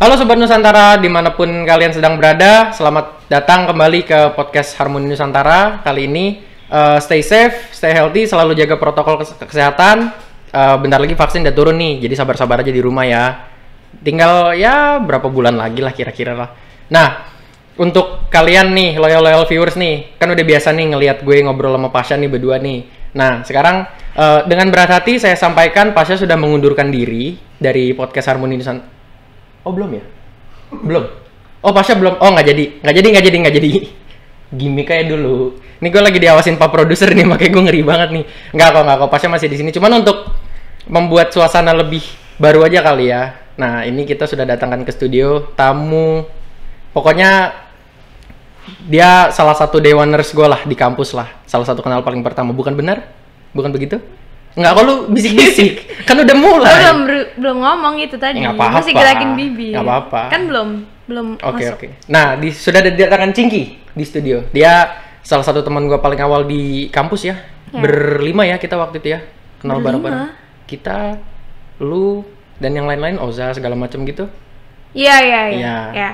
Halo Sobat Nusantara, di mana pun kalian sedang berada, selamat datang kembali ke podcast Harmoni Nusantara. Kali ini uh, stay safe, stay healthy, selalu jaga protokol kes- kesehatan. Uh, bentar lagi vaksin udah turun nih, jadi sabar-sabar aja di rumah ya. Tinggal ya berapa bulan lagi lah kira-kira lah. Nah, untuk kalian nih loyal-loyal viewers nih, kan udah biasa nih ngelihat gue ngobrol sama Pasha nih berdua nih. Nah, sekarang uh, dengan berat hati saya sampaikan Pasha sudah mengundurkan diri dari podcast Harmoni Nusantara. Oh belum ya? Belum. Oh Pasha belum. Oh nggak jadi, nggak jadi, nggak jadi, nggak jadi. Gimik kayak dulu. Ini gue lagi diawasin pak produser nih, makanya gue ngeri banget nih. Nggak kok, nggak kok. Pasha masih di sini. Cuman untuk membuat suasana lebih baru aja kali ya. Nah ini kita sudah datangkan ke studio tamu. Pokoknya dia salah satu dewaners gue lah di kampus lah. Salah satu kenal paling pertama. Bukan benar? Bukan begitu? Nggak, kok lu bisik-bisik? kan udah mulai. Belum belum ngomong itu tadi. Ya, nggak apa-apa. Masih gerakin bibir. Nggak apa-apa. Kan belum belum Oke masuk. oke. Nah, di, sudah didatangkan Cingki di studio. Dia salah satu teman gua paling awal di kampus ya. Ya. Berlima ya kita waktu itu ya. Kenal bareng-bareng. Kita, lu dan yang lain-lain, Oza segala macam gitu. Iya iya iya. Iya. Ya.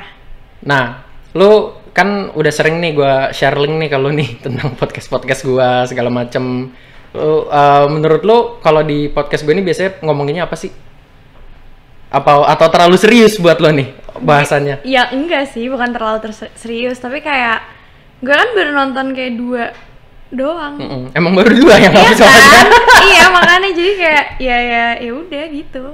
Nah, lu kan udah sering nih gua share link nih kalau nih tentang podcast-podcast gua segala macam. Lu, eh, menurut lu kalau di podcast gue ini biasanya ngomonginnya apa sih? Apa atau terlalu serius buat lo nih bahasannya? Ya enggak sih, bukan terlalu terse- serius, tapi kayak gue kan baru nonton kayak dua doang. Mm-mm. Emang baru dua yang Iya soalnya? kan? iya makanya jadi kayak ya ya ya udah gitu.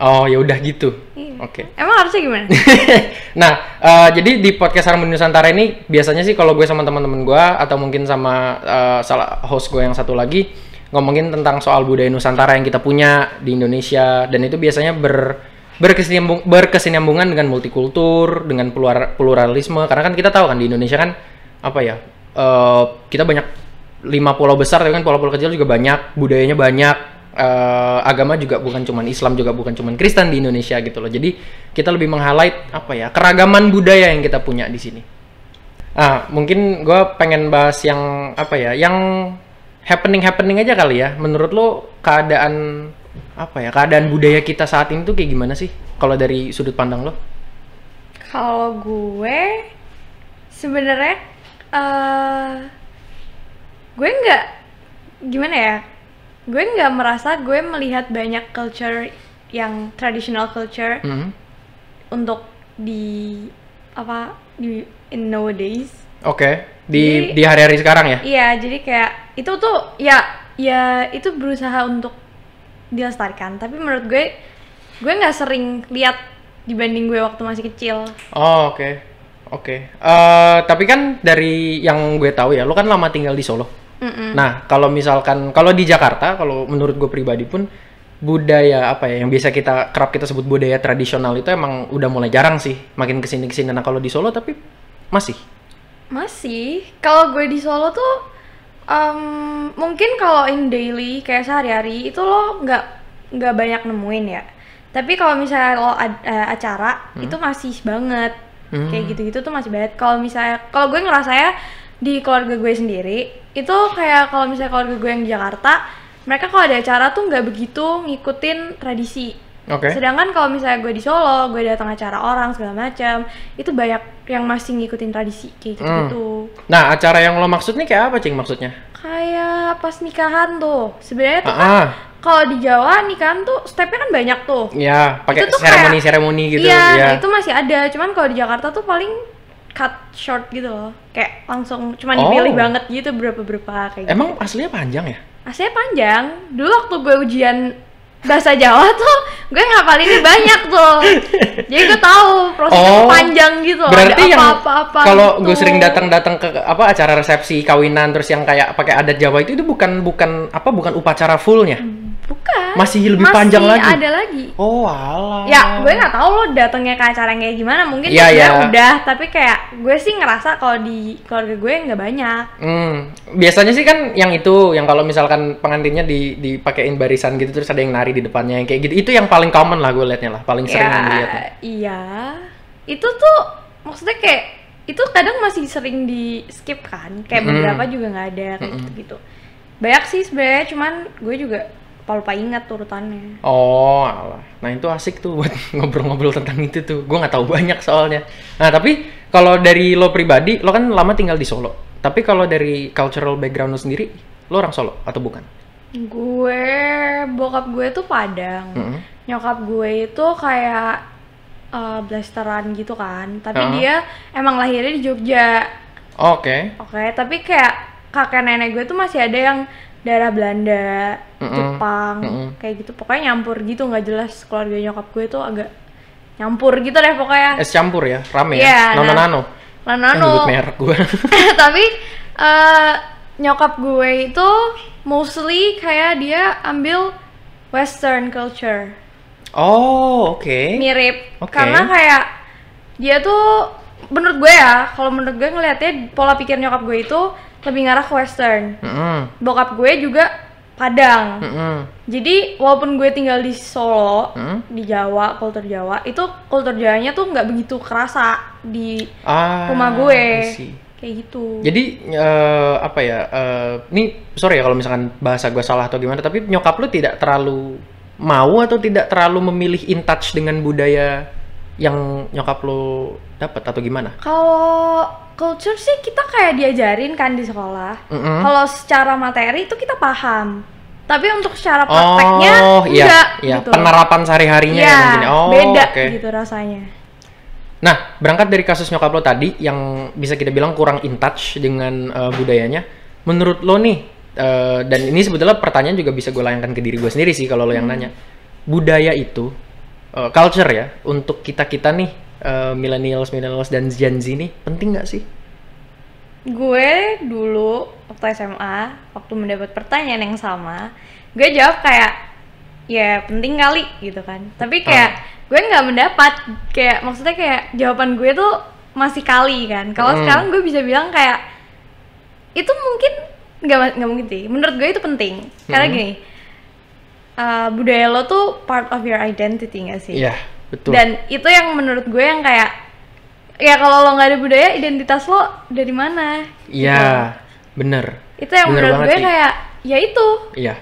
Oh ya udah gitu. Iya. Oke. Emang harusnya gimana? nah eh, jadi di podcast Harmoni Nusantara ini biasanya sih kalau gue sama teman-teman gue atau mungkin sama eh, salah host gue yang satu lagi ngomongin tentang soal budaya Nusantara yang kita punya di Indonesia dan itu biasanya ber berkesinambung, berkesinambungan dengan multikultur dengan plural- pluralisme karena kan kita tahu kan di Indonesia kan apa ya eh, kita banyak lima pulau besar tapi kan pulau-pulau kecil juga banyak budayanya banyak eh, agama juga bukan cuman Islam juga bukan cuman Kristen di Indonesia gitu loh. Jadi kita lebih meng-highlight apa ya keragaman budaya yang kita punya di sini. Ah mungkin gue pengen bahas yang apa ya yang happening happening aja kali ya. Menurut lo keadaan apa ya keadaan budaya kita saat ini tuh kayak gimana sih? Kalau dari sudut pandang lo? Kalau gue sebenarnya eh gue nggak gimana ya? Gue nggak merasa gue melihat banyak culture yang traditional culture Mhm. untuk di apa di in nowadays. oke di Jadi- di hari-hari sekarang ya Iya, jadi kayak itu tuh ya ya itu berusaha untuk dilestarikan. Tapi menurut gue gue nggak sering lihat dibanding gue waktu masih kecil. Oh, oke. Oke. Eh, tapi kan dari yang gue tahu ya, lo kan lama tinggal di Solo. Mm-mm. Nah, kalau misalkan kalau di Jakarta, kalau menurut gue pribadi pun budaya apa ya yang biasa kita kerap kita sebut budaya tradisional itu emang udah mulai jarang sih. Makin ke sini ke sini. Nah, kalau di Solo tapi masih. Masih, kalau gue di Solo tuh em, mungkin kalau in daily kayak sehari-hari itu lo nggak nggak banyak nemuin ya. Tapi kalau misalnya lo ad- eh, acara itu masih banget Hmm. kayak gitu-gitu tuh masih banget. Kalau misalnya kalau gue ngerasa ya di keluarga gue sendiri itu kayak kalau misalnya keluarga gue yang di Jakarta mereka kalau ada acara tuh nggak begitu ngikutin tradisi. Oke. Sedangkan kalau misalnya gue di Solo, gue datang acara orang segala macam, itu banyak yang masih ngikutin tradisi kayak gitu gitu. Nah, acara yang lo maksud nih kayak apa, Cing maksudnya? Kayak pas nikahan tuh, sebenarnya tuh kan kalau di Jawa nikahan tuh stepnya kan banyak tuh. ya, pakai seremoni-seremoni gitu iya, ya. itu masih ada. Cuman kalau di Jakarta tuh paling cut short gitu loh. Kayak langsung cuman Oh. dipilih banget gitu berapa-berapa kayak gitu. Emang aslinya panjang ya? Aslinya panjang. Dulu waktu gue ujian bahasa Jawa tuh gue ngapalinnya banyak tuh. Jadi gue tahu prosesnya Oh, panjang gitu. Berarti Ada yang apa-apa-apa kalau gitu. gue sering datang-datang ke apa acara resepsi kawinan terus yang kayak pakai adat Jawa itu itu bukan bukan apa bukan upacara fullnya. Masih lebih panjang lagi? ada lagi. Oh alah. Ya, gue nggak tahu lo datangnya ke acara yang kayak gimana. Mungkin sebenarnya iya. udah, tapi kayak gue sih ngerasa kalau di keluarga gue nggak banyak. Hmm, biasanya sih kan yang itu, yang kalau misalkan pengantinnya di dipakein barisan gitu terus ada yang nari di depannya yang kayak gitu. Itu yang paling common lah gue liatnya lah, paling sering ya, iya. Itu tuh maksudnya kayak itu kadang masih sering di skip kan. Kayak Mm-mm. beberapa juga nggak ada kayak gitu-gitu. Banyak sih sebenarnya, cuman gue juga lupa-lupa ingat urutannya. Oh, alah. Nah itu asik tuh buat ngobrol-ngobrol tentang itu tuh. Gue nggak tahu banyak soalnya. Nah tapi kalau dari lo pribadi, lo kan lama tinggal di Solo. Tapi kalau dari cultural background lo sendiri, lo orang Solo atau bukan? Gue bokap gue tuh Padang. Mm-mm. Nyokap gue itu kayak eh, blasteran gitu kan. Tapi Uh-huh. dia emang lahirnya di Jogja. Oke. Oke, tapi kayak kakek nenek gue tuh masih ada yang darah Belanda, Mm-mm. Jepang, Mm-mm. kayak gitu. Pokoknya nyampur gitu nggak jelas keluarga nyokap gue tuh agak nyampur gitu deh pokoknya. Es campur ya, rame Iya, ya. Nono nah. nano. Eh, Lanano. nyebut merek gue. tapi eh, nyokap gue itu mostly kayak dia ambil western culture. oh, oke. Mirip. Oke. Karena kayak dia tuh menurut gue ya, kalau menurut gue ngelihatnya pola pikir nyokap gue itu lebih ngarah ke western. Mm-mm. bokap gue juga Padang. Mm-mm. Jadi walaupun gue tinggal di Solo, Hmm. di Jawa, kultur Jawa, itu kultur Jawanya tuh nggak begitu kerasa di Ah, rumah gue. Kayak gitu. Jadi eh, apa ya? eh, ini sorry ya kalau misalkan bahasa gue salah atau gimana, tapi nyokap lu tidak terlalu mau atau tidak terlalu memilih in touch dengan budaya yang nyokap lu dapat atau gimana? Kalau culture sih kita kayak diajarin kan di sekolah. Mm-mm. Kalau secara materi itu kita paham. Tapi untuk secara prakteknya Oh, iya, enggak iya. gitu. Penerapan sehari-harinya ya mungkin. Oh, beda oke. gitu rasanya. Nah, berangkat dari kasus nyokap lo tadi yang bisa kita bilang kurang in touch dengan eh, budayanya, menurut lo nih, eh, dan ini sebetulnya pertanyaan juga bisa gue layangkan ke diri gue sendiri sih kalau lo yang nanya, budaya itu, eh, culture ya, untuk kita kita nih, eh, millennials, millennials dan Gen Z nih, penting nggak sih? Gue dulu waktu SMA, waktu mendapat pertanyaan yang sama, gue jawab kayak ya penting kali gitu kan. Tapi kayak gue nggak mendapat kayak maksudnya kayak jawaban gue tuh masih kali kan. Kalau Hmm. sekarang gue bisa bilang kayak itu mungkin nggak nggak mungkin sih. Menurut gue itu penting karena Hmm. gini uh, budaya lo tuh part of your identity gak sih? Iya, betul. Dan itu yang menurut gue yang kayak ya kalau lo nggak ada budaya identitas lo dari mana? Iya, bener. Itu yang Bener menurut gue sih. kayak ya itu Iya.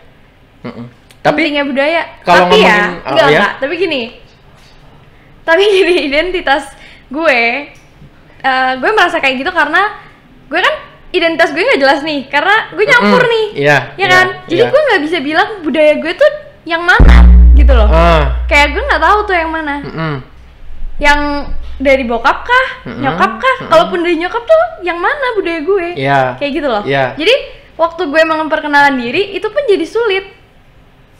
Mm-mm. Tapi pentingnya budaya. kalau tapi ya, ngomongin- enggak, ya? enggak, tapi gini. Tapi gini identitas gue eh, gue merasa kayak gitu karena gue kan identitas gue nggak jelas nih karena gue nyampur Mm-mm. nih. Iya, Ya iya, kan? Jadi iya. gue nggak bisa bilang budaya gue tuh yang mana gitu loh. ah, Kayak gue nggak tahu tuh yang mana. mm-mm. Yang dari bokap kah, Mm-mm. nyokap kah? Mm-mm. Kalaupun dari nyokap tuh yang mana budaya gue? Iya. Kayak gitu loh. Iya. Jadi waktu gue emang memperkenalkan diri itu pun jadi sulit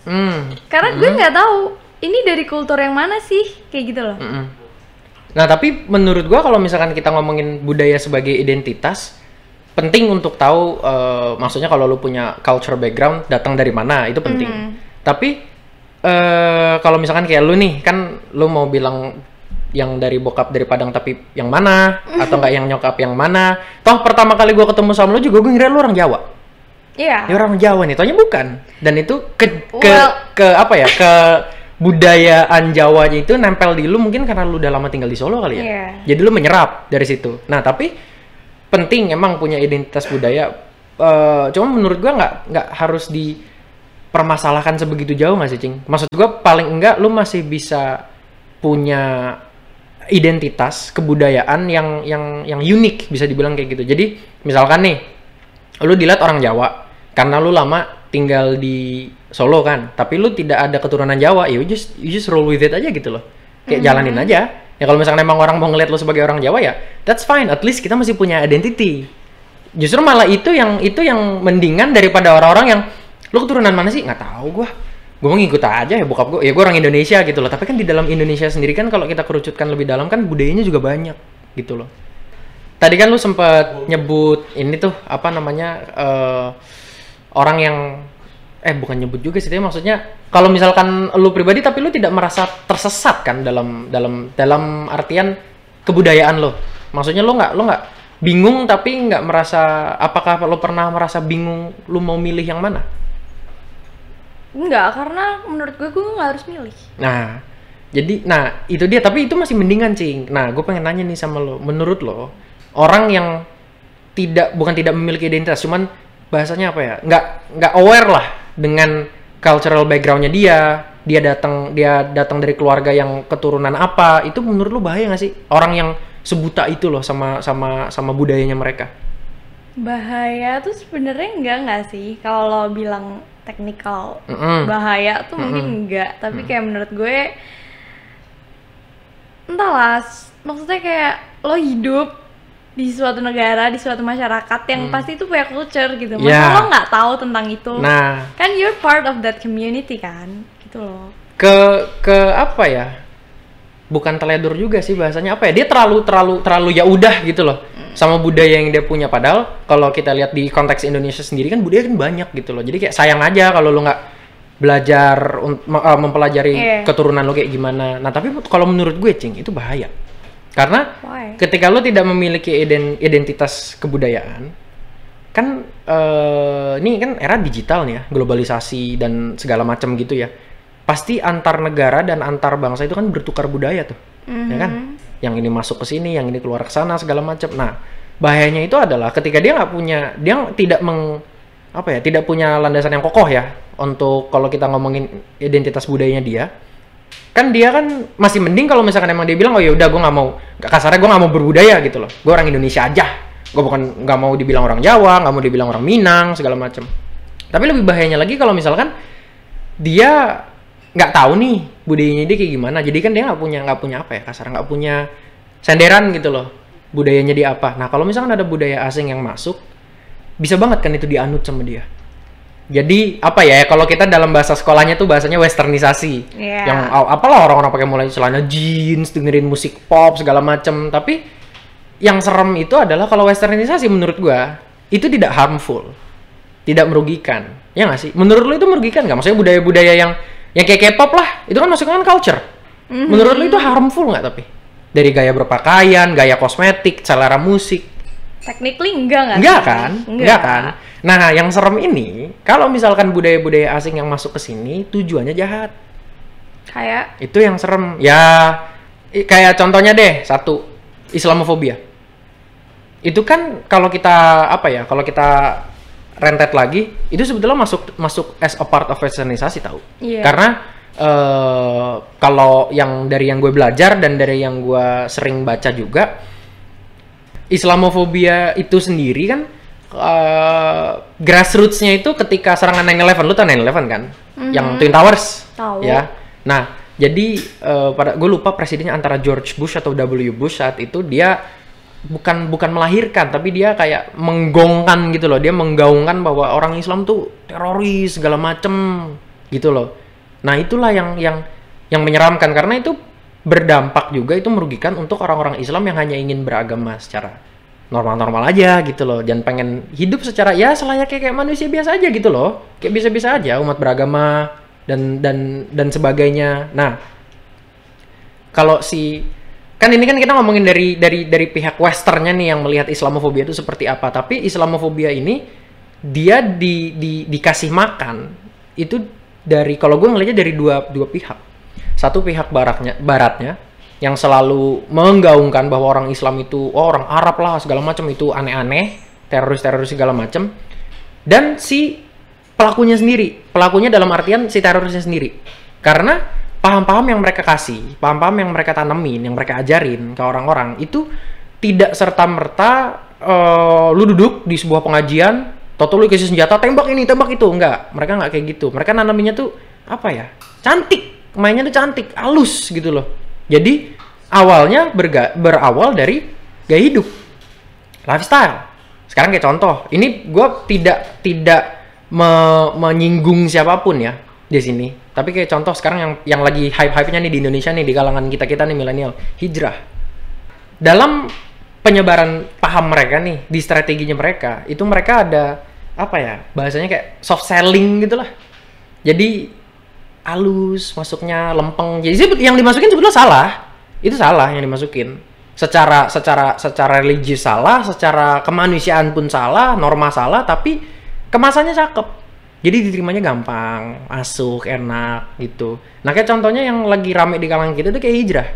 Hmm. karena gue nggak tahu ini dari kultur yang mana sih kayak gitu loh. Mm-mm. Nah, tapi menurut gua kalau misalkan kita ngomongin budaya sebagai identitas, penting untuk tahu eh, maksudnya kalau lu punya culture background datang dari mana, itu penting. Mhm. Tapi eh kalau misalkan kayak lu nih, kan lu mau bilang yang dari bokap dari Padang tapi yang mana atau enggak yang nyokap yang mana? Toh pertama kali gua ketemu sama lu juga gue ngira lu orang Jawa. Iya. Ya orang Jawa nih, taunya bukan. Dan itu ke ke Well- ke apa ya? Ke budayaan Jawanya itu nempel di lu mungkin karena lu udah lama tinggal di Solo kali ya. Iya. Jadi lu menyerap dari situ. Nah, tapi penting emang punya identitas budaya. Eh cuma menurut gua nggak nggak harus dipermasalahkan sebegitu jauh nggak sih, Cing? Maksud gua paling enggak lu masih bisa punya identitas kebudayaan yang yang yang unik bisa dibilang kayak gitu. Jadi misalkan nih lu dilihat orang Jawa karena lu lama tinggal di Solo kan, tapi lu tidak ada keturunan Jawa, ya you just you just roll with it aja gitu loh. Kayak jalanin aja. Ya kalau misalnya emang orang mau ngeliat lu sebagai orang Jawa ya, that's fine. At least kita masih punya identity. Justru malah itu yang itu yang mendingan daripada orang-orang yang lu keturunan mana sih? Nggak tahu. Gue mau ngikut aja ya bokap gue. Ya gue orang Indonesia gitu loh. Tapi kan di dalam Indonesia sendiri kan kalau kita kerucutkan lebih dalam kan budayanya juga banyak gitu loh. Tadi kan lu sempet nyebut ini tuh apa namanya eh, orang yang eh bukan nyebut juga sih, tapi maksudnya kalau misalkan lu pribadi tapi lu tidak merasa tersesat kan dalam dalam dalam artian kebudayaan lo. Maksudnya lu nggak lu nggak bingung tapi nggak merasa apakah lu pernah merasa bingung lu mau milih yang mana? Enggak, karena menurut gue gue nggak harus milih. Nah, jadi nah itu dia. Tapi itu masih mendingan cing. Nah, gue pengen nanya nih sama lo, menurut lo orang yang tidak bukan tidak memiliki identitas, cuman bahasanya apa ya? Nggak nggak aware lah dengan cultural backgroundnya dia. Dia datang dia datang dari keluarga yang keturunan apa. Itu menurut lu bahaya nggak sih? Orang yang sebuta itu loh sama sama sama budayanya mereka. Bahaya tuh sebenarnya enggak nggak sih? Kalau lo bilang teknikal Mm-mm. bahaya tuh mungkin enggak, tapi kayak menurut gue entahlah, maksudnya kayak lo hidup di suatu negara, di suatu masyarakat yang pasti itu punya culture gitu. Masa Yeah. lo nggak tahu tentang itu? nah Kan you're part of that community kan, gitu loh. ke ke apa ya bukan teledur juga sih bahasanya. Apa ya? Dia terlalu terlalu terlalu ya udah gitu loh sama budaya yang dia punya. Padahal kalau kita lihat di konteks Indonesia sendiri kan budaya kan banyak gitu loh. Jadi kayak sayang aja kalau lu nggak belajar eh, mempelajari Iya. keturunan lo kayak gimana. Nah tapi kalau menurut gue cing itu bahaya. Karena Why? ketika lo tidak memiliki iden- identitas kebudayaan kan eh, ini kan era digital nih ya globalisasi dan segala macam gitu ya pasti antar negara dan antar bangsa itu kan bertukar budaya tuh ya kan? Yang ini masuk ke sini yang ini keluar ke sana segala macam. Nah bahayanya itu adalah ketika dia nggak punya dia tidak meng apa ya tidak punya landasan yang kokoh ya untuk kalau kita ngomongin identitas budayanya dia kan dia kan masih mending kalau misalkan emang dia bilang oh ya udah gue nggak mau kasarnya gue nggak mau berbudaya gitu loh. Gue orang Indonesia aja. Gue bukan nggak mau dibilang orang Jawa nggak mau dibilang orang Minang segala macam. Tapi lebih bahayanya lagi kalau misalkan dia nggak tahu nih budayanya dia kayak gimana. Jadi kan dia nggak punya nggak punya apa ya kasar nggak punya senderan gitu loh budayanya dia apa. Nah kalau misalkan ada budaya asing yang masuk bisa banget kan itu dianut sama dia. Jadi apa ya kalau kita dalam bahasa sekolahnya tuh bahasanya westernisasi. Iya. yang apalah orang-orang pakai mulai celana jeans dengerin musik pop segala macem. Tapi yang serem itu adalah kalau westernisasi menurut gua itu tidak harmful. Tidak merugikan. Ya nggak sih? Menurut lu itu merugikan nggak? Maksudnya budaya-budaya yang yang kayak K-pop lah itu kan masuknya kan culture menurut lu itu harmful nggak tapi dari gaya berpakaian gaya kosmetik selera musik Technically enggak nggak? Enggak kan? Enggak kan? Nah, yang serem ini, kalau misalkan budaya-budaya asing yang masuk ke sini, tujuannya jahat. Kayak Itu yang serem. Ya, kayak contohnya deh, satu, Islamofobia. Itu kan kalau kita, apa ya, kalau kita rentet lagi, itu sebetulnya masuk masuk as a part of westernisasi tahu. Iya. Karena eh kalau yang dari yang gue belajar dan dari yang gue sering baca juga, Islamofobia itu sendiri kan eh grassrootsnya itu ketika serangan 9/11 lu tau 9/11 kan yang Twin Towers Tahu. ya nah jadi eh, pada gue lupa presidennya antara George Bush atau W Bush saat itu dia bukan bukan melahirkan tapi dia kayak menggongkan gitu loh. Dia menggaungkan bahwa orang Islam tuh teroris segala macem gitu loh. Nah itulah yang yang yang menyeramkan. Karena itu berdampak juga itu merugikan untuk orang-orang Islam yang hanya ingin beragama secara normal-normal aja gitu loh. Dan pengen hidup secara ya selayaknya kayak manusia biasa aja gitu loh. Kayak bisa-bisa aja umat beragama dan dan dan sebagainya. Nah kalau si kan ini kan kita ngomongin dari dari dari pihak westernnya nih yang melihat Islamofobia itu seperti apa. Tapi Islamofobia ini dia di, di dikasih makan itu dari kalau gue ngelihatnya dari dua dua pihak. Satu pihak baratnya baratnya yang selalu menggaungkan bahwa orang Islam itu oh, orang Arab lah segala macam itu aneh-aneh teroris-teroris segala macam. Dan si pelakunya sendiri pelakunya dalam artian si terorisnya sendiri. Karena paham-paham yang mereka kasih paham-paham yang mereka tanemin yang mereka ajarin ke orang-orang itu tidak serta merta lu duduk di sebuah pengajian toto lu kasih senjata tembak ini tembak itu. Enggak mereka nggak kayak gitu. Mereka nanaminnya tuh apa ya cantik. Mainnya tuh cantik halus gitu loh. Jadi awalnya berga- berawal dari gaya hidup lifestyle. Sekarang kayak contoh ini gue tidak tidak me- menyinggung siapa pun ya di sini tapi kayak contoh sekarang yang yang lagi hype hype nya nih di Indonesia nih di kalangan kita kita nih milenial hijrah. Dalam penyebaran paham mereka nih di strateginya mereka itu mereka ada apa ya bahasanya kayak soft selling gitulah. Jadi halus masuknya lempeng. Jadi yang dimasukin sebetulnya salah. Itu salah yang dimasukin. Secara secara secara religius salah secara kemanusiaan pun salah norma salah tapi kemasannya cakep jadi diterimanya gampang masuk enak gitu nah kayak contohnya yang lagi rame di kalangan kita itu kayak hijrah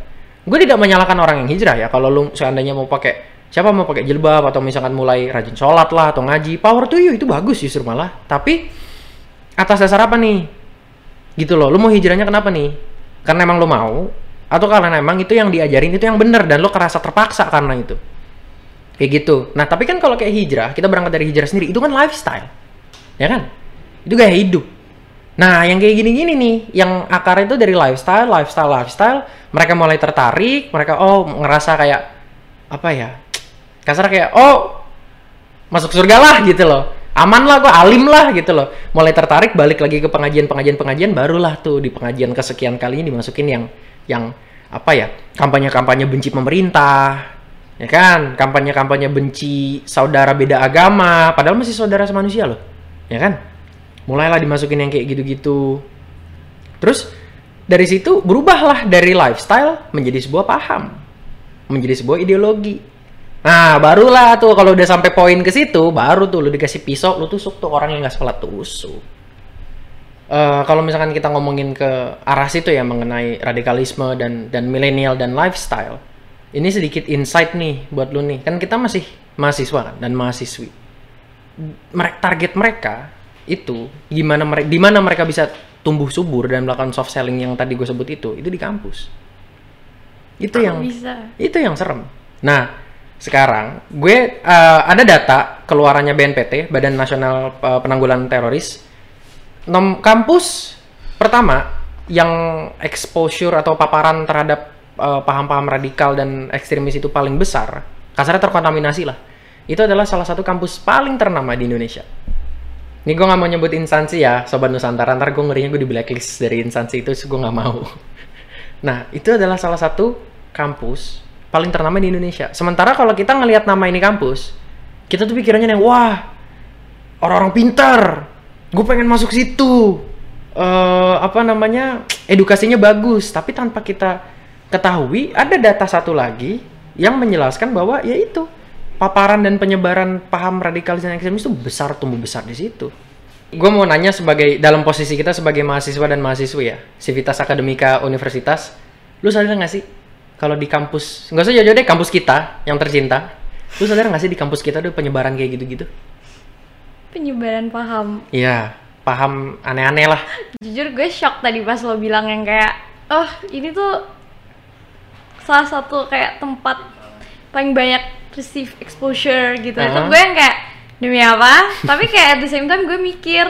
gue tidak menyalahkan orang yang hijrah ya kalau lu seandainya mau pakai siapa mau pakai jilbab atau misalkan mulai rajin sholat lah atau ngaji power to you itu bagus justru malah tapi atas dasar apa nih Gitu loh. Lu mau hijrahnya kenapa nih? Karena emang lu mau atau karena emang itu yang diajarin itu yang bener dan lu kerasa terpaksa karena itu. Kayak gitu. Nah, tapi kan kalau kayak hijrah, kita berangkat dari hijrah sendiri, itu kan lifestyle. Ya kan? Itu gaya hidup. Nah, yang kayak gini-gini nih, yang akar itu dari lifestyle, lifestyle, lifestyle, mereka mulai tertarik, mereka oh ngerasa kayak apa ya? Kasar kayak oh masuk surga lah gitu loh. Aman lah gue alim lah gitu loh. Mulai tertarik balik lagi ke pengajian-pengajian pengajian barulah tuh di pengajian kesekian kali ini dimasukin yang yang apa ya? Kampanye-kampanye benci pemerintah. Ya kan? Kampanye-kampanye benci saudara beda agama, padahal masih saudara semanusia loh. Ya kan? Mulailah dimasukin yang kayak gitu-gitu. Terus dari situ berubahlah dari lifestyle menjadi sebuah paham menjadi sebuah ideologi. Nah barulah tuh kalau udah sampai poin ke situ baru tuh lu dikasih pisau lu tusuk tuh orang yang nggak sholat tusuk uh, kalau misalkan kita ngomongin ke arah situ ya mengenai radikalisme dan dan milenial dan lifestyle ini sedikit insight nih buat lu nih. Kan kita masih mahasiswa kan dan mahasiswi. Mereka target mereka itu gimana mereka di mana mereka bisa tumbuh subur dan melakukan soft selling yang tadi gue sebut itu itu di kampus. Itu Kok yang bisa? itu yang serem. Nah sekarang gue uh, ada data keluarannya BNPT Badan Nasional uh, Penanggulangan Teroris. Nom kampus pertama yang exposure atau paparan terhadap uh, paham-paham radikal dan ekstremis itu paling besar kasarnya terkontaminasi lah. Itu adalah salah satu kampus paling ternama di Indonesia ini gue gak mau nyebut instansi ya, Sobat Nusantara. Ntar gue ngerinya gue di blacklist dari instansi itu, gue gak mau. Nah, itu adalah salah satu kampus paling ternama di Indonesia. Sementara kalau kita ngelihat nama ini kampus, kita tuh pikirannya yang, wah, orang-orang pintar. Gue pengen masuk situ. Uh, apa namanya, edukasinya bagus. Tapi tanpa kita ketahui, ada data satu lagi yang menjelaskan bahwa ya itu paparan dan penyebaran paham radikalis dan ekstremis itu besar tumbuh besar di situ. Gue mau nanya sebagai dalam posisi kita sebagai mahasiswa dan mahasiswi ya, Civitas Akademika Universitas, lu sadar nggak sih kalau di kampus, nggak usah jauh-jauh deh kampus kita yang tercinta, lu sadar nggak sih di kampus kita tuh penyebaran kayak gitu-gitu? Penyebaran paham. Iya, paham aneh-aneh lah. Jujur gue shock tadi pas lo bilang yang kayak, oh ini tuh salah satu kayak tempat paling banyak receive exposure gitu. Itu Uh-huh. gue yang kayak demi apa? Tapi kayak at the same time gue mikir,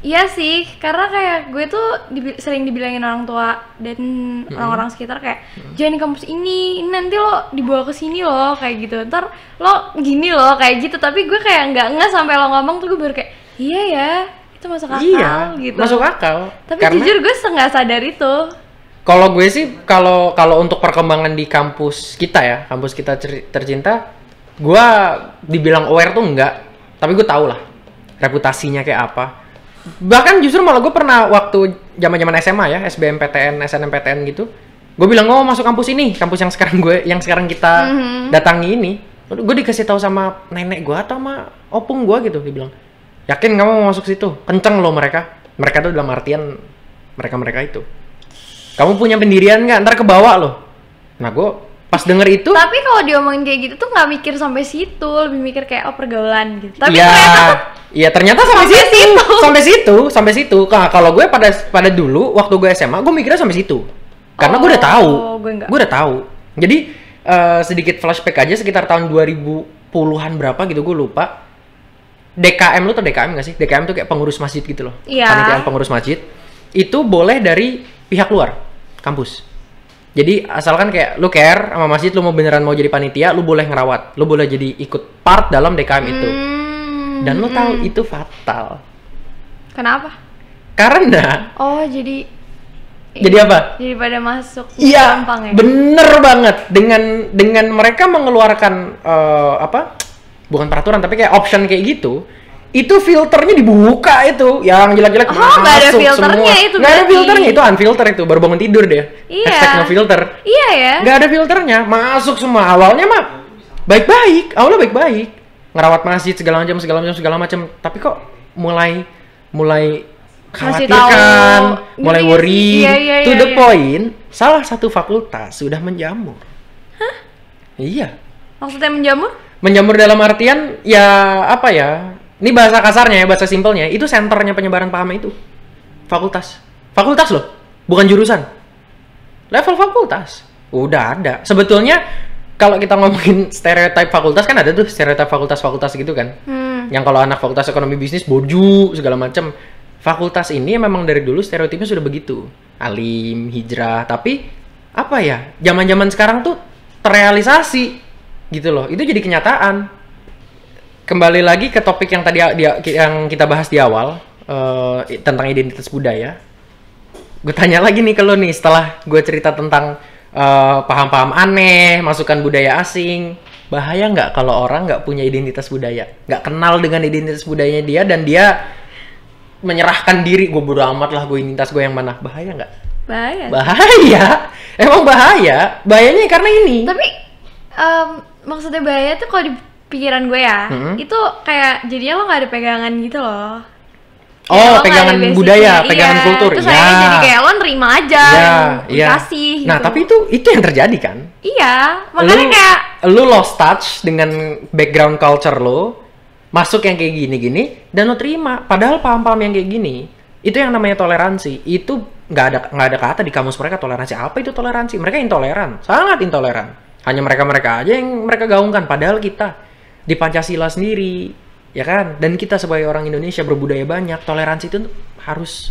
iya sih, karena kayak gue tuh dibi- sering dibilangin orang tua dan orang-orang sekitar kayak jangan di kampus ini, ini nanti lo dibawa ke sini loh kayak gitu. Ntar lo gini loh kayak gitu. Tapi gue kayak nggak nggak sampai lo ngomong tuh gue baru kayak iya ya itu masuk akal iya, gitu. masuk akal. Tapi Karena- jujur gue nggak sadar itu. Kalau gue sih kalau kalau untuk perkembangan di kampus kita ya, kampus kita tercinta, gue dibilang aware tuh enggak, tapi gue tau lah reputasinya kayak apa. Bahkan justru malah gue pernah waktu zaman-zaman SMA ya, SBMPTN, SNMPTN gitu, gue bilang oh masuk kampus ini, kampus yang sekarang gue, yang sekarang kita Mhm. datangi ini, gue dikasih tahu sama nenek gue atau sama opung gue gitu, dia bilang yakin kamu mau masuk situ, kenceng loh mereka, mereka tuh dalam artian mereka mereka itu. Kamu punya pendirian nggak? Ntar ke bawah loh. Nah gue pas denger itu Tapi kalau diomongin kayak gitu tuh nggak mikir sampai situ, lebih mikir kayak oh pergaulan gitu. Tapi Iya, ternyata iya ternyata sampai, sampai situ. situ. sampai situ sampai situ. Nah, kalau gue pada pada dulu waktu gue SMA gue mikirnya sampai situ. Karena gue udah Oh, tahu. gue gue udah tahu. Jadi eh, sedikit flashback aja sekitar tahun 2010-an berapa gitu gue lupa. DKM lu tuh DKM gak sih? DKM tuh kayak pengurus masjid gitu loh. Iya. Panitiaan pengurus masjid. Itu boleh dari pihak luar kampus jadi asalkan kayak lu care sama masjid lu mau beneran mau jadi panitia lu boleh ngerawat lu boleh jadi ikut part dalam DKM itu Hmm, dan lo hmm. tahu itu fatal Kenapa? karena Oh jadi jadi apa jadi pada masuk iya gampang ya. bener banget dengan dengan mereka mengeluarkan eh, apa bukan peraturan tapi kayak option kayak gitu itu filternya dibuka itu yang jelek-jelek Oh, nggak ada masuk filternya semua. itu nggak ada filternya itu unfilter itu baru bangun tidur deh Iya. hashtag no filter Iya ya. nggak ada filternya masuk semua awalnya mah baik-baik awalnya baik-baik ngerawat masjid segala macam segala macam segala macam tapi kok mulai mulai khawatirkan tahu. mulai Iya worry iya, iya, to iya, the iya. point salah satu fakultas sudah menjamur iya Maksudnya menjamur? menjamur dalam artian ya apa ya ini bahasa kasarnya ya bahasa simpelnya itu senternya penyebaran paham itu fakultas Fakultas loh, bukan jurusan. Level fakultas. Udah ada. Sebetulnya kalau kita ngomongin stereotip fakultas kan ada tuh stereotip fakultas-fakultas gitu kan. Hmm. Yang kalau anak fakultas ekonomi bisnis boju segala macam. Fakultas ini memang dari dulu stereotipnya sudah begitu. Alim, hijrah, tapi apa ya? Zaman-zaman sekarang tuh terrealisasi gitu loh. Itu jadi kenyataan. Kembali lagi ke topik yang tadi yang kita bahas di awal eh, tentang identitas budaya. Gue tanya lagi nih ke lo nih setelah gue cerita tentang eh, paham-paham aneh, masukan budaya asing. Bahaya nggak kalau orang nggak punya identitas budaya, nggak kenal dengan identitas budayanya dia dan dia menyerahkan diri gue bodo amat lah gue identitas gue yang mana bahaya nggak Bahaya. bahaya emang bahaya bahayanya karena ini Tapi em, maksudnya bahaya tuh kalau di pikiran gue ya, Hmm. itu kayak jadinya lo nggak ada pegangan gitu loh. oh pegangan budaya pegangan iya. kultur Terus ya jadi kayak lo nerima aja, ya, yang ya. dikasih. nah gitu. tapi itu itu yang terjadi kan Iya, makanya lu, kayak lu lost touch dengan background culture lo masuk yang kayak gini-gini dan lo terima padahal paham-paham yang kayak gini itu yang namanya toleransi itu nggak ada nggak ada kata di kamus mereka toleransi apa itu toleransi mereka intoleran sangat intoleran hanya mereka mereka aja yang mereka gaungkan padahal kita di pancasila sendiri ya kan? Dan kita sebagai orang Indonesia berbudaya banyak toleransi itu harus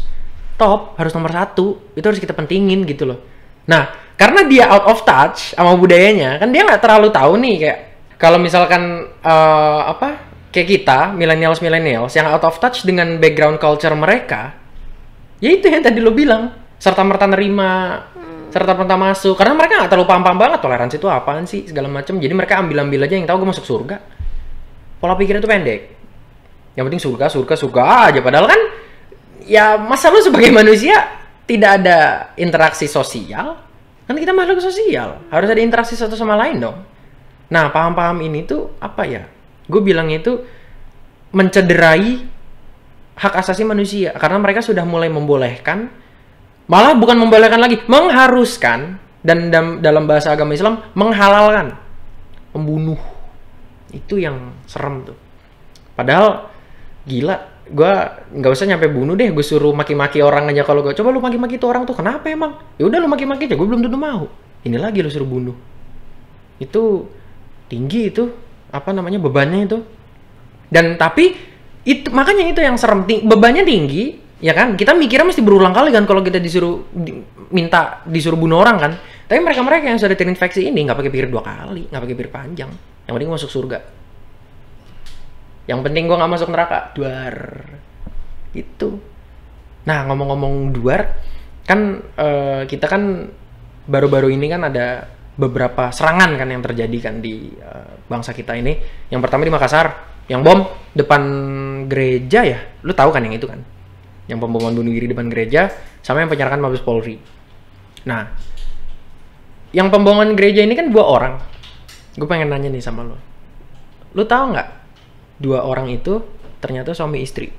top harus nomor satu. Itu harus kita pentingin gitu loh. Nah karena dia out of touch sama budayanya kan dia nggak terlalu tahu nih kayak kalau misalkan eh, apa kayak kita millennials millennials yang out of touch dengan background culture mereka ya itu yang tadi lo bilang serta merta nerima serta merta masuk. Karena mereka nggak terlalu paham paham banget toleransi itu apaan sih segala macam. Jadi mereka ambil ambil aja yang tahu gue masuk surga pola pikirnya itu pendek. Yang penting surga surga surga aja. Padahal kan ya masa lu sebagai manusia tidak ada interaksi sosial? Kan kita makhluk sosial. Harus ada interaksi satu sama lain dong. Nah paham-paham ini tuh apa ya? Gue bilangnya itu mencederai hak asasi manusia. Karena mereka sudah mulai membolehkan malah bukan membolehkan lagi mengharuskan dan dalam bahasa agama Islam menghalalkan. Membunuh itu yang serem tuh. Padahal gila gua nggak usah nyampe bunuh deh gue suruh maki-maki orang aja kalau gue coba lu maki-maki tuh orang tuh kenapa emang? Ya udah lu maki-maki aja gue belum tentu mau. Ini lagi lu suruh bunuh. Itu tinggi itu apa namanya bebannya itu. Dan tapi itu makanya itu yang serem. Ting- bebannya tinggi ya kan? Kita mikirnya mesti berulang kali kan kalau kita disuruh di- minta disuruh bunuh orang kan? Tapi mereka mereka yang sudah terinfeksi ini nggak pakai pikir dua kali nggak pakai pikir panjang yang penting gua masuk surga. Yang penting gua nggak masuk neraka. Duar. Itu nah ngomong-ngomong duar kan eh, kita kan baru-baru ini kan ada beberapa serangan kan yang terjadi kan di eh, bangsa kita ini. Yang pertama di Makassar yang bom depan gereja ya. Lu tahu kan yang itu kan? Yang pemboman bunuh diri depan gereja sama yang penyerangan Mabes Polri. Nah yang pemboman gereja ini kan dua orang gue pengen nanya nih sama lo lu tahu nggak dua orang itu ternyata suami istri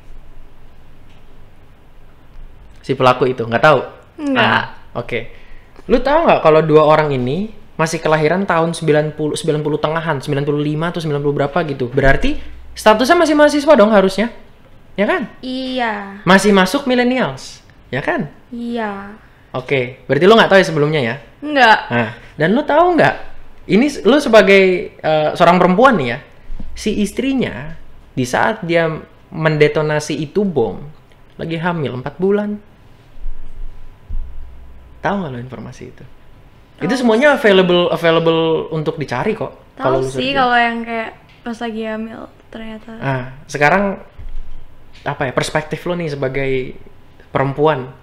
si pelaku itu nggak tahu Nggak. Ah, oke lu tahu nggak kalau dua orang ini masih kelahiran tahun 90 90 tengahan 95 atau 90 berapa gitu berarti statusnya masih mahasiswa dong harusnya ya kan Iya, masih masuk millennials ya kan iya. oke berarti lu nggak tahu ya sebelumnya ya Enggak. Nah, dan lo tahu nggak? Ini lo sebagai eh, seorang perempuan nih ya, si istrinya di saat dia mendetonasi itu bom lagi hamil 4 bulan. Tahu nggak lo informasi itu? Itu semuanya available available untuk dicari kok. Tahu lu sih kalau yang kayak pas lagi hamil ternyata. Ah, sekarang apa ya perspektif lo nih sebagai perempuan?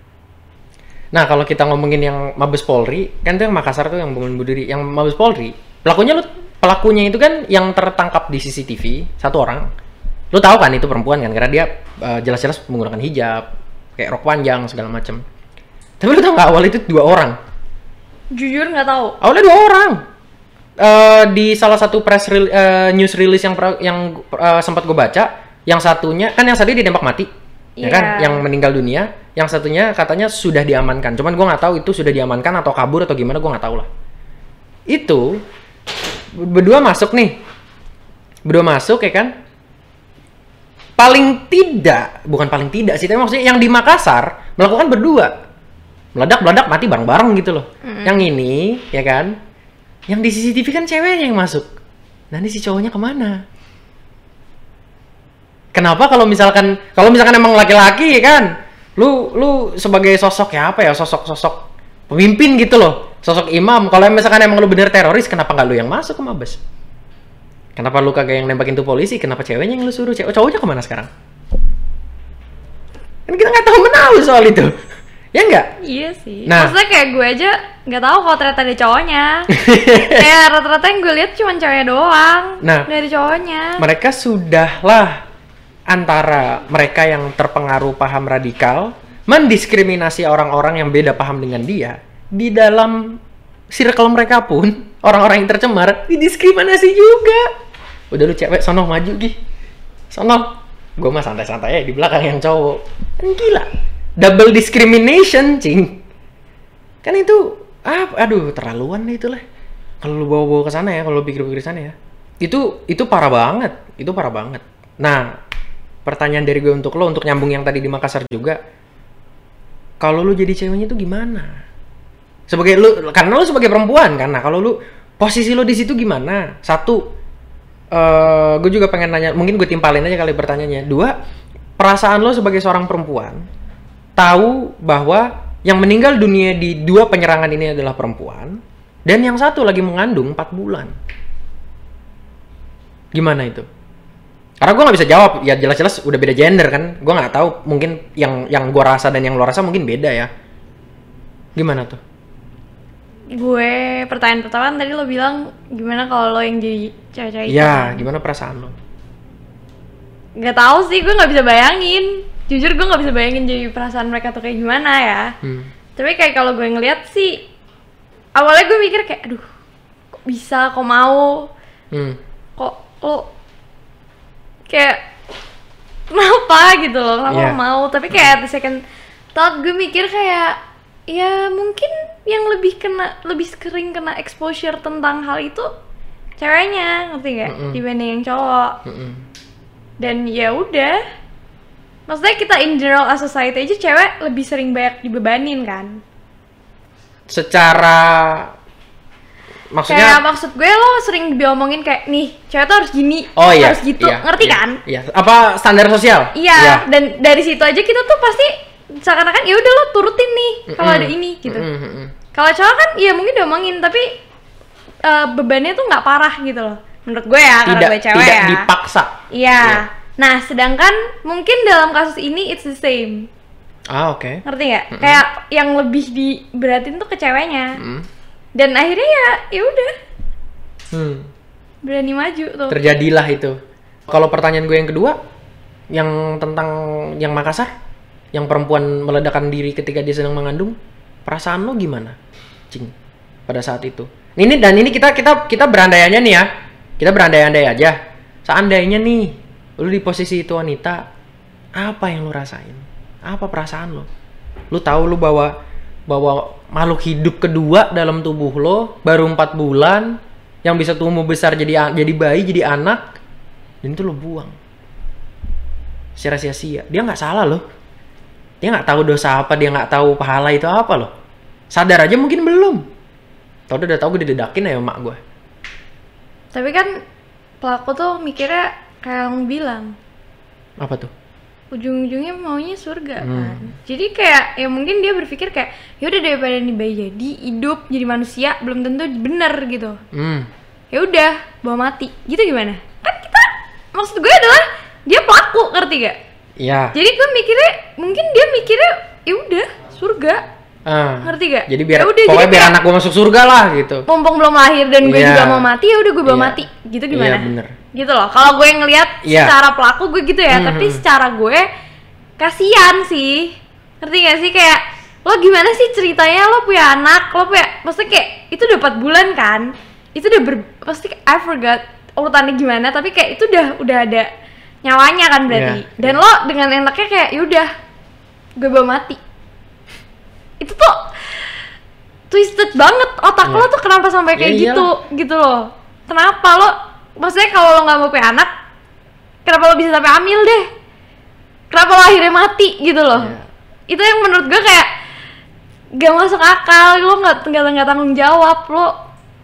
Nah, kalau kita ngomongin yang Mabes Polri, kan itu yang Makassar tuh yang bangun bunuh diri, yang Mabes Polri, pelakunya lu pelakunya itu kan yang tertangkap di CCTV satu orang. Lu tahu kan itu perempuan kan karena dia eh, jelas-jelas menggunakan hijab, kayak rok panjang segala macam. Tapi lu tahu nggak awal itu dua orang? Jujur nggak tahu. Awalnya dua orang. Eh, di salah satu press rel- eh, news release yang yang eh, sempat gue baca, yang satunya kan yang satunya ditembak mati, ya kan? Iya. Yang meninggal dunia, yang satunya katanya sudah diamankan. Cuman gue nggak tahu itu sudah diamankan atau kabur atau gimana, gue nggak tahu lah. Itu berdua masuk nih, berdua masuk ya kan? Paling tidak, bukan paling tidak sih, tapi maksudnya yang di Makassar melakukan berdua. meledak meledak mati bareng-bareng gitu loh. Yang ini ya kan, yang di CCTV kan ceweknya yang masuk. Nah ini si cowoknya ke mana? Kenapa kalau misalkan kalau misalkan emang laki-laki kan, lu lu sebagai sosok ya apa ya sosok sosok pemimpin gitu loh, sosok imam. Kalau misalkan emang lu bener teroris, kenapa nggak lu yang masuk ke mabes? Kenapa lu kagak yang nembakin tuh polisi? Kenapa ceweknya yang lu suruh? Cewek cowoknya ke mana sekarang? Kan kita nggak tahu menahu soal itu. Ya nggak? Iya sih. Nah. Maksudnya kayak gue aja nggak tahu kalau ternyata ada cowoknya. kayak rata-rata yang gue lihat cuma ceweknya doang. Nah. Ada cowoknya. mereka sudahlah antara mereka yang terpengaruh paham radikal mendiskriminasi orang-orang yang beda paham dengan dia di dalam circle mereka pun orang-orang yang tercemar didiskriminasi juga. Udah lu cewek sono maju gih sono. Gue mah santai-santai ya di belakang yang cowok. Kan gila. Double discrimination cing. Kan itu ah aduh terlaluan deh itu lah kalau lu bawa-bawa ke sana ya kalau pikir-pikir sana ya. Itu itu parah banget. Itu parah banget. Nah pertanyaan dari gue untuk lo untuk nyambung yang tadi di Makassar juga kalau lu jadi ceweknya itu gimana? Sebagai lu karena lu sebagai perempuan nah kalau lu posisi lu di situ gimana? Satu eh gue juga pengen nanya mungkin gue timpalin aja kali pertanyaannya. Dua perasaan lo sebagai seorang perempuan tahu bahwa yang meninggal dunia di dua penyerangan ini adalah perempuan dan yang satu lagi mengandung 4 bulan. Gimana itu karena gue nggak bisa jawab ya jelas-jelas udah beda gender kan gue nggak tahu mungkin yang yang gue rasa dan yang lo rasa mungkin beda ya gimana tuh Gue pertanyaan pertama tadi lo bilang gimana kalau lo yang jadi cewek-cewek itu ya kan? gimana perasaan lo Nggak tahu sih, gue nggak bisa bayangin. Jujur gue nggak bisa bayangin jadi perasaan mereka tuh kayak gimana ya. hmm. Tapi kayak kalau gue ngeliat sih, awalnya gue mikir kayak, aduh, kok bisa, kok mau, Hmm. kok lo kayak kenapa gitu loh, kenapa lo mau? Tapi kayak the second thought gue mikir kayak, ya mungkin yang lebih kena, lebih sering kena exposure tentang hal itu ceweknya, ngerti gak? Mm-mm. Dibanding yang cowok. Mm-mm. Dan ya udah, maksudnya kita in general as society aja cewek lebih sering banyak dibebanin kan? secara kayak maksudnya maksud gue lo sering diomongin kayak nih cewek tuh harus gini oh iya harus gitu. iya, ngerti iya, kan? iya. Apa standar sosial? Iya dan dari situ aja kita tuh pasti seakan-akan ya udah lo turutin nih kalau Mm-mm. ada ini gitu. Mm-mm, mm-mm. kalau cowok kan iya mungkin diomongin tapi eh, bebannya tuh nggak parah gitu loh menurut gue ya karena tidak gue cewek tidak ya. dipaksa. Iya. Iya. nah sedangkan mungkin dalam kasus ini it's the same. Ah oke. Ngerti nggak? Kayak yang lebih diberatin tuh ke ceweknya. Mm. Dan akhirnya ya ya udah. Hmm. berani maju tuh. Terjadilah itu. Kalau pertanyaan gue yang kedua yang tentang yang Makassar yang perempuan meledakkan diri ketika dia sedang mengandung perasaan lo gimana cing pada saat itu? Ini dan ini kita kita kita berandainya nih ya. Kita berandai-andai aja. Seandainya nih lu di posisi itu wanita apa yang lu rasain? Apa perasaan lo? Lu tahu lu bawa bawa makhluk hidup kedua dalam tubuh lo baru empat bulan yang bisa tumbuh besar jadi jadi bayi jadi anak dan itu lo buang. Secara sia-sia. Dia nggak salah loh. Dia nggak tahu dosa apa dia nggak tahu pahala itu apa loh. Sadar aja mungkin belum. Tau udah tahu gue didedakin ya emak gue. Tapi kan pelaku tuh mikirnya kayak yang bilang. Apa tuh ujung-ujungnya maunya surga Hmm. kan. Jadi kayak ya mungkin dia berpikir kayak ya udah daripada nih bayi jadi hidup jadi manusia belum tentu bener gitu. hmm Ya udah bawa mati. Gitu gimana? Kan kita maksud gue adalah dia pelaku ngerti gak? iya Jadi gue mikirnya mungkin dia mikirnya ya udah surga Ah. ngerti gak? jadi biar Ya udah, pokoknya jadi biar anak gue masuk surga lah gitu mumpung belum lahir dan gue Iya. juga mau mati ya udah gue bawa Iya. mati gitu gimana Iya, bener. gitu loh kalau gue ngelihat Iya. secara pelaku gue gitu ya tapi Mhm. secara gue kasihan sih ngerti gak sih kayak lo gimana sih ceritanya lo punya anak lo punya maksudnya kayak itu udah 4 bulan kan itu udah ber pasti I forgot urutannya gimana tapi kayak itu udah udah ada nyawanya kan berarti Iya, dan lo dengan enaknya kayak yaudah gue bawa mati itu tuh twisted banget. Otak Iya. lo tuh kenapa sampai kayak Ya gitu gitu loh. Kenapa lo maksudnya kalau lo nggak mau punya anak kenapa lo bisa sampai hamil deh? Kenapa lo akhirnya mati gitu loh. Iya. itu yang menurut gue kayak gak masuk akal. Lo nggak nggak nggak tanggung jawab. Lo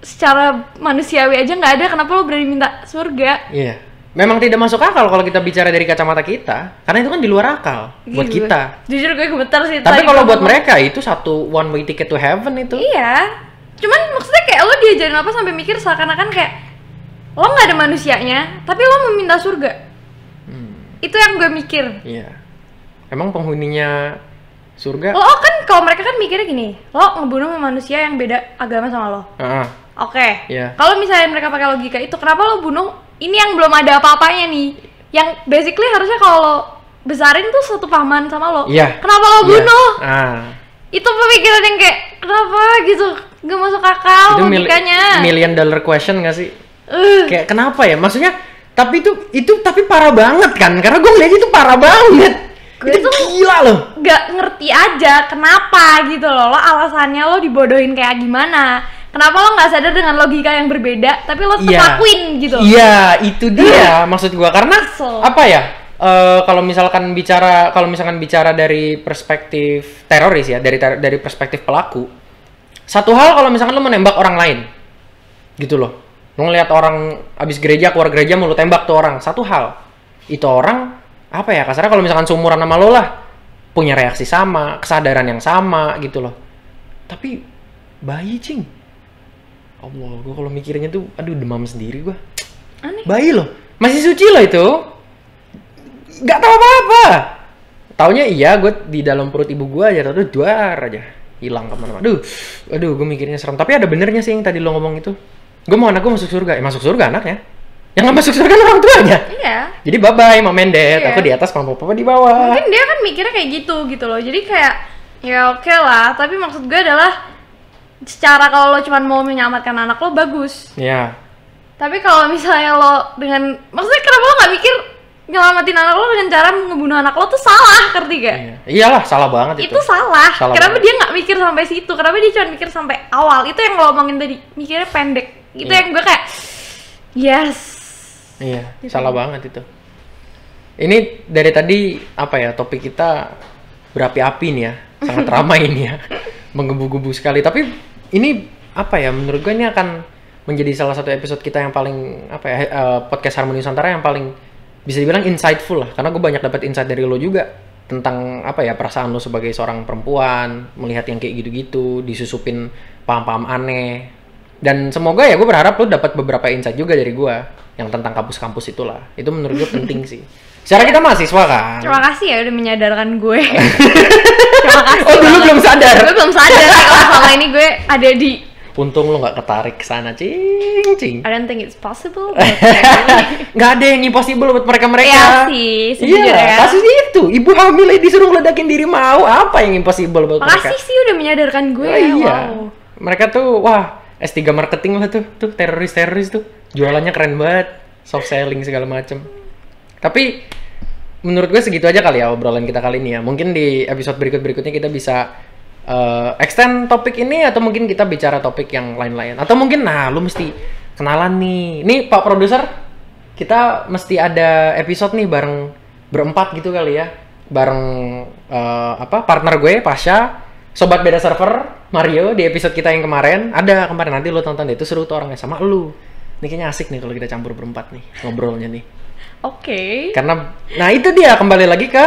secara manusiawi aja nggak ada. Kenapa lo berani minta surga? Iya. Memang tidak masuk akal kalau kita bicara dari kacamata kita, karena itu kan di luar akal buat Gitu. kita. jujur gue gemetar sih Tapi kalau buat mereka itu satu one way ticket to heaven itu. iya cuman maksudnya kayak lo diajarin apa sampai mikir seakan-akan kayak lo nggak ada manusianya tapi lo meminta surga Hmm, itu yang gue mikir iya. Emang penghuninya surga? lo kan kalau mereka kan mikirnya gini lo ngebunuh manusia yang beda agama sama lo Ah, oke Iya. kalau misalnya mereka pakai logika itu kenapa lo bunuh ini yang belum ada apa-apanya nih yang basically harusnya kalau besarin tuh satu pahaman sama lo Iya. kenapa lo iya. bunuh Ah, itu pemikiran yang kayak kenapa gitu gak masuk akal itu mil- logikanya million dollar question gak sih? Eh, Kayak kenapa ya? Maksudnya tapi itu itu tapi parah banget kan? Karena gue ngeliat itu parah banget. Gue itu tuh- gila loh. gak ngerti aja kenapa gitu loh lo alasannya lo dibodohin kayak gimana kenapa lo nggak sadar dengan logika yang berbeda tapi lo tetap lakuin gitu Iya, itu dia maksud gua karena Kesel. apa ya? eh, kalau misalkan bicara kalau misalkan bicara dari perspektif teroris ya, dari ter- dari perspektif pelaku. Satu hal kalau misalkan lu menembak orang lain. Gitu loh. Lu ngeliat orang abis gereja keluar gereja mau lu tembak tuh orang. Satu hal. Itu orang apa ya? Kasarnya kalau misalkan seumuran sama lo lah punya reaksi sama, kesadaran yang sama gitu loh. Tapi bayi cing. Allah, gua kalau mikirnya tuh aduh demam sendiri gua. Aneh. Bayi loh. Masih suci loh itu. Nggak tahu apa apa taunya iya gue di dalam perut ibu gue aja tuh duar aja. Hilang ke mana-mana. Aduh aduh gue mikirnya serem. Tapi ada benernya sih yang tadi lo ngomong itu. Gue mau anak gue masuk surga. Ya masuk surga anaknya. Yang nggak masuk surga kan orang tuanya. Iya. Jadi bye bye mom and dad. Iya. aku di atas mama papa di bawah. Mungkin dia kan mikirnya kayak gitu gitu loh. Jadi kayak ya oke lah. Tapi maksud gue adalah secara kalau lo cuma mau menyelamatkan anak lo bagus ya tapi kalau misalnya lo dengan maksudnya kenapa lo nggak mikir nyelamatin anak lo dengan cara ngebunuh anak lo tuh salah ngerti gak iya. iyalah salah banget itu, itu salah. Salah Kenapa banget. dia nggak mikir sampai situ? Kenapa dia cuma mikir sampai awal? Itu yang lo omongin tadi. Mikirnya pendek. Itu Iya. yang gue kayak yes. Iya, salah banget itu. Ini dari tadi apa ya topik kita berapi-api nih ya, sangat ramai ini ya, menggebu-gebu sekali. Tapi ini apa ya? Menurut gue ini akan menjadi salah satu episode kita yang paling apa ya eh, podcast Harmoni Nusantara yang paling bisa dibilang insightful lah, karena gue banyak dapat insight dari lo juga tentang apa ya perasaan lo sebagai seorang perempuan melihat yang kayak gitu-gitu disusupin paham-paham aneh dan semoga ya gue berharap lo dapat beberapa insight juga dari gue yang tentang kampus-kampus itulah itu menurut gue penting sih secara kita mahasiswa kan Terima kasih ya udah menyadarkan gue. Terima kasih. oh dulu belum sadar Gue belum sadar kalau selama ini gue ada di untung lo nggak ketarik ke sana cing cing I don't think it's possible. nggak ada yang impossible buat mereka mereka Iya sih, sejujurnya iya ya. kasusnya itu ibu hamil disuruh ngeledakin diri mau apa yang impossible buat mereka Makasih sih udah menyadarkan gue. Oh, ya, iya. Wow. Mereka tuh wah S3 marketing lah tuh, tuh teroris-teroris tuh. Jualannya keren banget, soft selling segala macem. Tapi menurut gue segitu aja kali ya obrolan kita kali ini ya. Mungkin di episode berikut-berikutnya kita bisa eh, extend topik ini atau mungkin kita bicara topik yang lain-lain. Atau mungkin nah lu mesti kenalan nih. Nih Pak produser, kita mesti ada episode nih bareng berempat gitu kali ya. Bareng eh, apa partner gue Pasha, sobat beda server Mario di episode kita yang kemarin. Ada kemarin nanti lu tonton deh itu seru tuh orangnya sama lu. Ini kayaknya asik nih kalau kita campur berempat nih ngobrolnya nih. Oke. Karena nah itu dia kembali lagi ke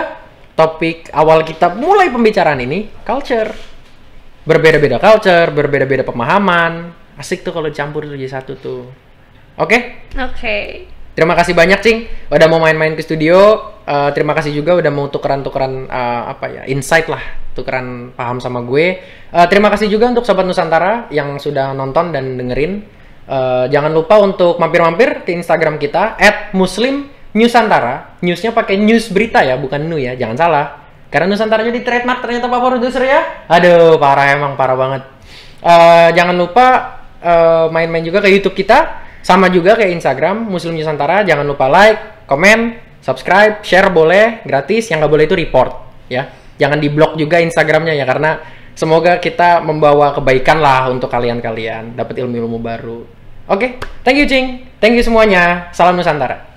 topik awal kita mulai pembicaraan ini, culture. Berbeda-beda culture, berbeda-beda pemahaman. Asik tuh kalau dicampur tuh jadi satu tuh. Oke? Oke. Terima kasih banyak, Cing. Udah mau main-main ke studio. Eh, terima kasih juga udah mau tukeran-tukeran eh, apa ya, insight lah, tukeran paham sama gue. Eh, terima kasih juga untuk sobat Nusantara yang sudah nonton dan dengerin. Eh, jangan lupa untuk mampir-mampir ke Instagram kita @muslimnusantara. Newsnya pakai news berita ya, bukan nu ya, jangan salah. Karena Nusantara jadi trademark ternyata Pak Produser ya. Aduh, parah emang parah banget. Eh, jangan lupa eh, main-main juga ke YouTube kita sama juga kayak Instagram Muslim Nusantara jangan lupa like komen subscribe share boleh gratis yang nggak boleh itu report ya jangan di blok juga Instagramnya ya karena semoga kita membawa kebaikan lah untuk kalian-kalian dapat ilmu-ilmu baru oke thank you Cing thank you semuanya salam Nusantara